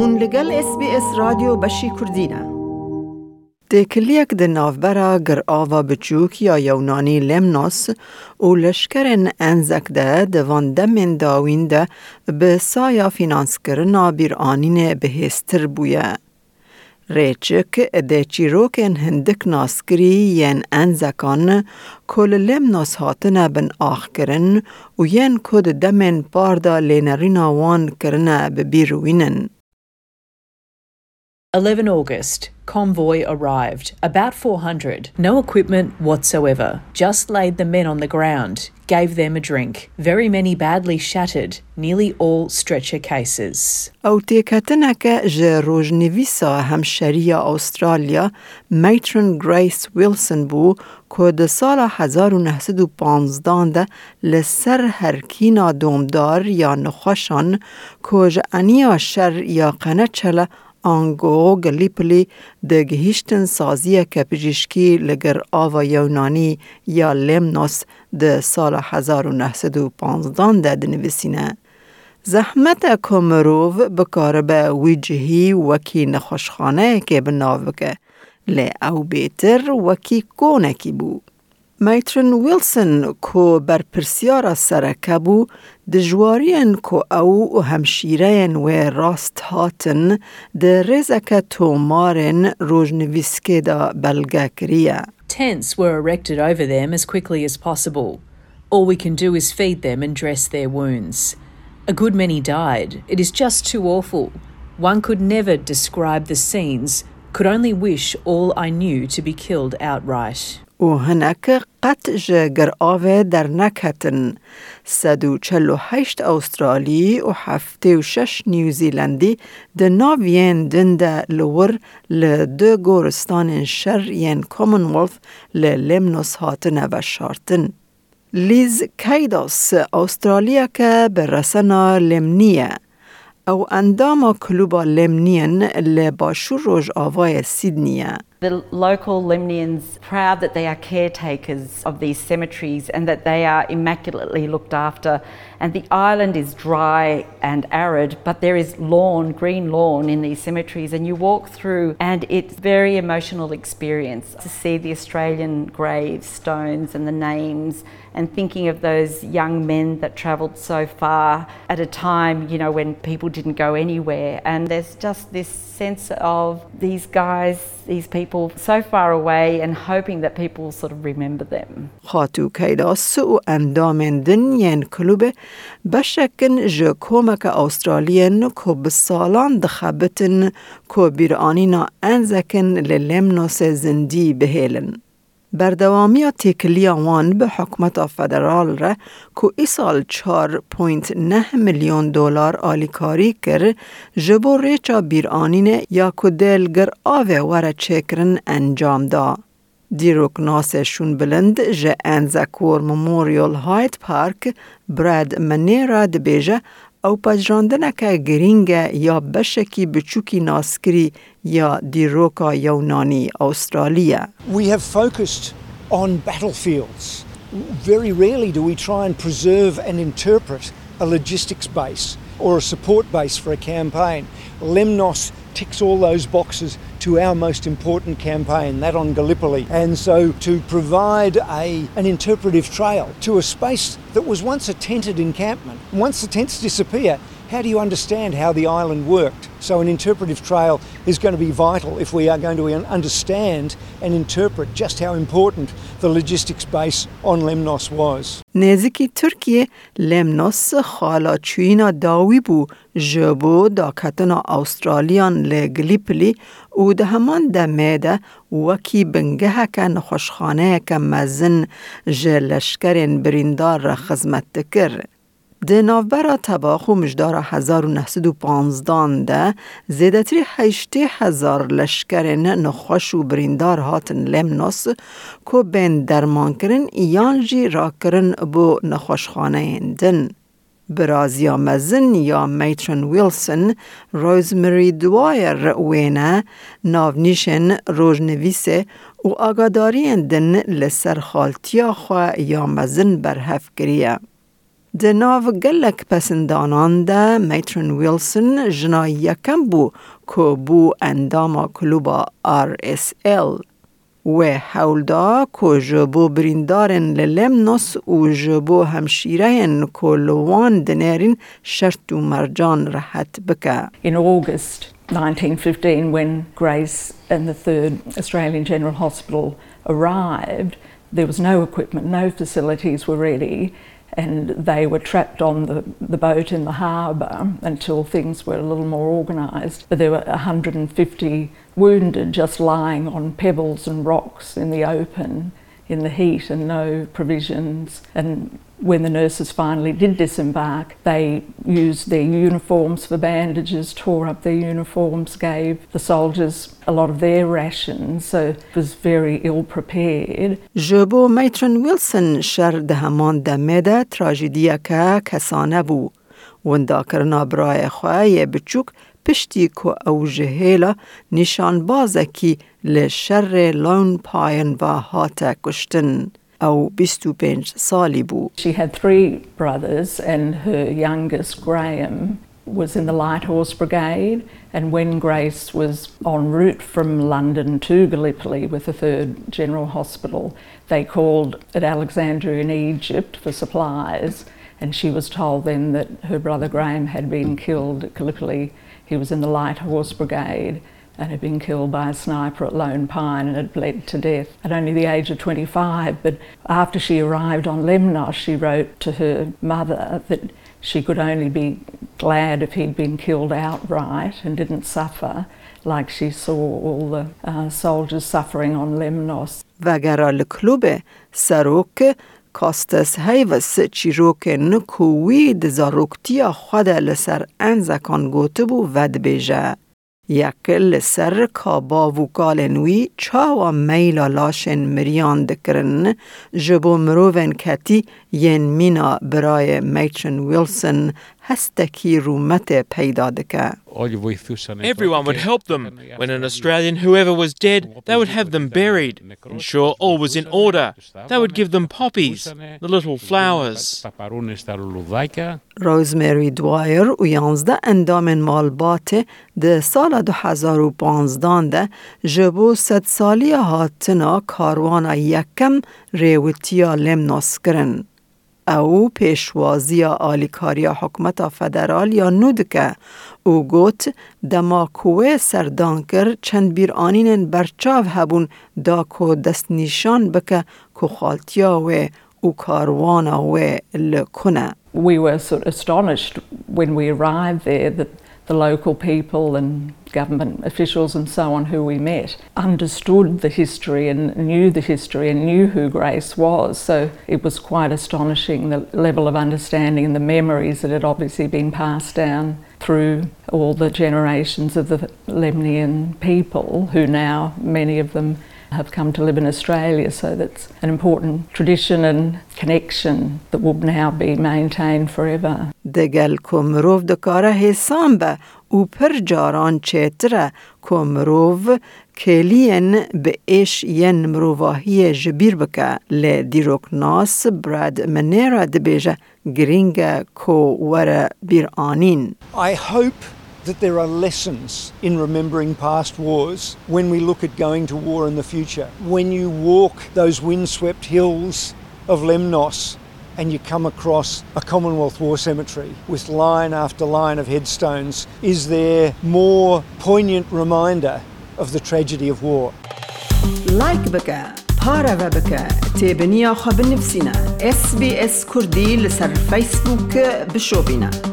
هون لگل اس بی اس رادیو بشی کردینه ده کلیک ده نافبرا گر آوا بچوک یا یونانی لمناس و لشکرن انزک ده دوان دمین داوین ده به سایا فینانس کرنا بیر آنین بهستر بویه. ریچک ده چیروکن هندک ناسکری ین انزکان کل لم ناس هاتنه بن آخ کرن و ین کد دمن پاردا لینرینا وان کرنه ببیروینن. 11 August, convoy arrived, about 400, no equipment whatsoever, just laid the men on the ground, gave them a drink. Very many badly shattered, nearly all stretcher cases. او تیکتنک جه روژنویسا همشریا استرالیا میترن گریس ویلسون بو که ده سال 1915 ده لسر هرکینا دومدار یا نخوشان که جه انیا شر یا قنه چله آنگو گلیپلی ده گهیشتن سازی کپجیشکی لگر آوا یونانی یا لمنوس ده سال 1915 ده دنویسینه. زحمت کمروو بکار به ویجهی وکی نخوشخانه که بناو بکه. لی او بیتر وکی کونه کی بو. میترن ویلسون کو بر پرسیارا سرکه بو دجوارین کو او و همشیرین و راست هاتن ده رزک تومارن روژنویسکه دا بلگه کریه. Tents were erected over them as quickly as possible. All we can do is feed them and dress their wounds. A good many died. It is just too awful. One could never describe the scenes, could only wish all I knew to be killed outright. و هنک قط جگر آوه در نکتن سدو چلو هشت استرالی و هفته و شش نیوزیلندی ده ناوین دنده لور لده گورستان شر ین کامنولف للمنوس هاتن و شارتن. لیز کیداس استرالیا که برسنا لمنیه او اندام کلوبا لمنین لباشور روژ آوای سیدنیه. The local Lemnians proud that they are caretakers of these cemeteries and that they are immaculately looked after. And the island is dry and arid, but there is lawn, green lawn in these cemeteries, and you walk through, and it's very emotional experience to see the Australian gravestones and the names, and thinking of those young men that travelled so far at a time, you know, when people didn't go anywhere. And there's just this sense of these guys, these people so far away, and hoping that people sort of remember them. خاتو کیداس و اندام دنین کلوبه بشکن جه کومک استرالین که بسالان دخبتن که بیرانینا انزکن للمنوس زندی بهیلن. بردوامی تکلی آوان به حکمت فدرال را که ای سال 4.9 میلیون دلار آلیکاری کرد جبو ریچا بیرانین یا که دلگر آوه ور چکرن انجام داد. دیروک ناس شون بلند جه انزکور مموریال هایت پارک براد منیرا دبیجه او پجراندنکه گرینگه یا بشکی بچوکی ناسکری یا دیروکا یونانی استرالیا. We have focused on battlefields. Very rarely do we try and preserve and interpret a logistics base or a support base for a campaign. Lemnos ticks all those boxes to our most important campaign, that on Gallipoli. And so to provide a, an interpretive trail to a space that was once a tented encampment, once the tents disappear, how do you understand how the island worked? So, an interpretive trail is going to be vital if we are going to understand and interpret just how important the logistics base on Lemnos was. نزدیکی ترکیه لمنوس خالا چوینا داوی بو جبو دا کتنا استرالیان لگلیپلی و ده همان دمه ده وکی بنگه که نخوشخانه که مزن جلشکرین بریندار را خزمت دکر. ده نوبرا تباخ و مجدار 1915 ده زیدتری هزار لشکرین نخوش و بریندار هاتن لمنوس که بین درمان کرن ایان جی را کرن بو نخوشخانه دن. برازیا مزن یا میترن ویلسون روزمری دوایر وینه ناونیشن روژنویسه و آگاداری دن لسر خالتیا خواه یا مزن برهف کریه. د ناو گلک پسندانان ده میترن ویلسون جنا یکم بو که بو انداما کلوبا RSL و حول که جبو بریندارن للمنوس و جبو همشیرین که لوان دنیرین شرط و مرجان رحت بکه. In August 1915 when Grace and the 3rd Australian General Hospital arrived, there was no equipment, no facilities were ready and they were trapped on the, the boat in the harbour until things were a little more organised. But there were 150 wounded just lying on pebbles and rocks in the open in the heat and no provisions. And when the nurses finally did disembark, they used their uniforms for bandages, tore up their uniforms, gave the soldiers a lot of their rations, so it was very ill prepared. جبو میترن ویلسون شر ده همان دمه ده تراجیدیا که کسانه بو. وندا کرنا برای خواه بچوک پشتی که او جهیلا نشان بازکی لشر لون پاین و هات کشتن. او 25 سالی بو. She had three brothers and her youngest, Graham, was in the Light Horse Brigade. And when Grace was en route from London to Gallipoli with the 3rd General Hospital, they called at Alexandria in Egypt for supplies. And she was told then that her brother Graham had been killed at Gallipoli. He was in the Light Horse Brigade and had been killed by a sniper at Lone Pine and had bled to death at only the age of 25. But after she arrived on Lemnos, she wrote to her mother that she could only be glad if he'd been killed outright and didn't suffer like she saw all the uh, soldiers suffering on Lemnos. وگرا لکلوب سروک کاستس هیوس چیروکن کوی دزاروکتیا خود لسر انزکان گوته بو ود بیجه. یکل سر کابا و گالنوی چاوا میلا لاشن مریان دکرن جبو مروون کتی ین مینا برای میترن ویلسون هستکی رومت پیدا دکه. Everyone would help them. When an Australian, whoever was dead, they would have them buried. Ensure all was in order. They would give them poppies, the little flowers. روزمری دوایر و یانزده اندام مالبات ده سال دو هزار و پانزدان ده جبو ست سالی هاتنا کاروانا یکم ریوتیا لمناس کرن. او پیشوازی آلیکاری حکمت فدرال یا نودکه او گوت دما کوه سردان کر چند بیر آنین برچاو هبون دا کو دست نشان بکه کو خالتیا و او کاروانا و لکنه. We were sort of astonished when we arrived there that the local people and government officials and so on who we met understood the history and knew the history and knew who Grace was. So it was quite astonishing the level of understanding and the memories that had obviously been passed down through all the generations of the Lemnian people who now, many of them, have come to live in Australia, so that's an important tradition and connection that will now be maintained forever. دگل کمروف دکاره حسام به او پر جاران چتره کمروف کلین به ایش ین مروواهی جبیر بکه لی دیروک ناس براد منیرا دبیجه گرینگ کو وره بیر آنین I hope that there are lessons in remembering past wars when we look at going to war in the future. When you walk those windswept hills of Lemnos and you come across a Commonwealth War cemetery with line after line of headstones, is there more poignant reminder of the tragedy of war? لایک بکه پاره و بکه تیبنیا خواب نفسینا اس بی اس کردی لسر فیسبوک بشو بینه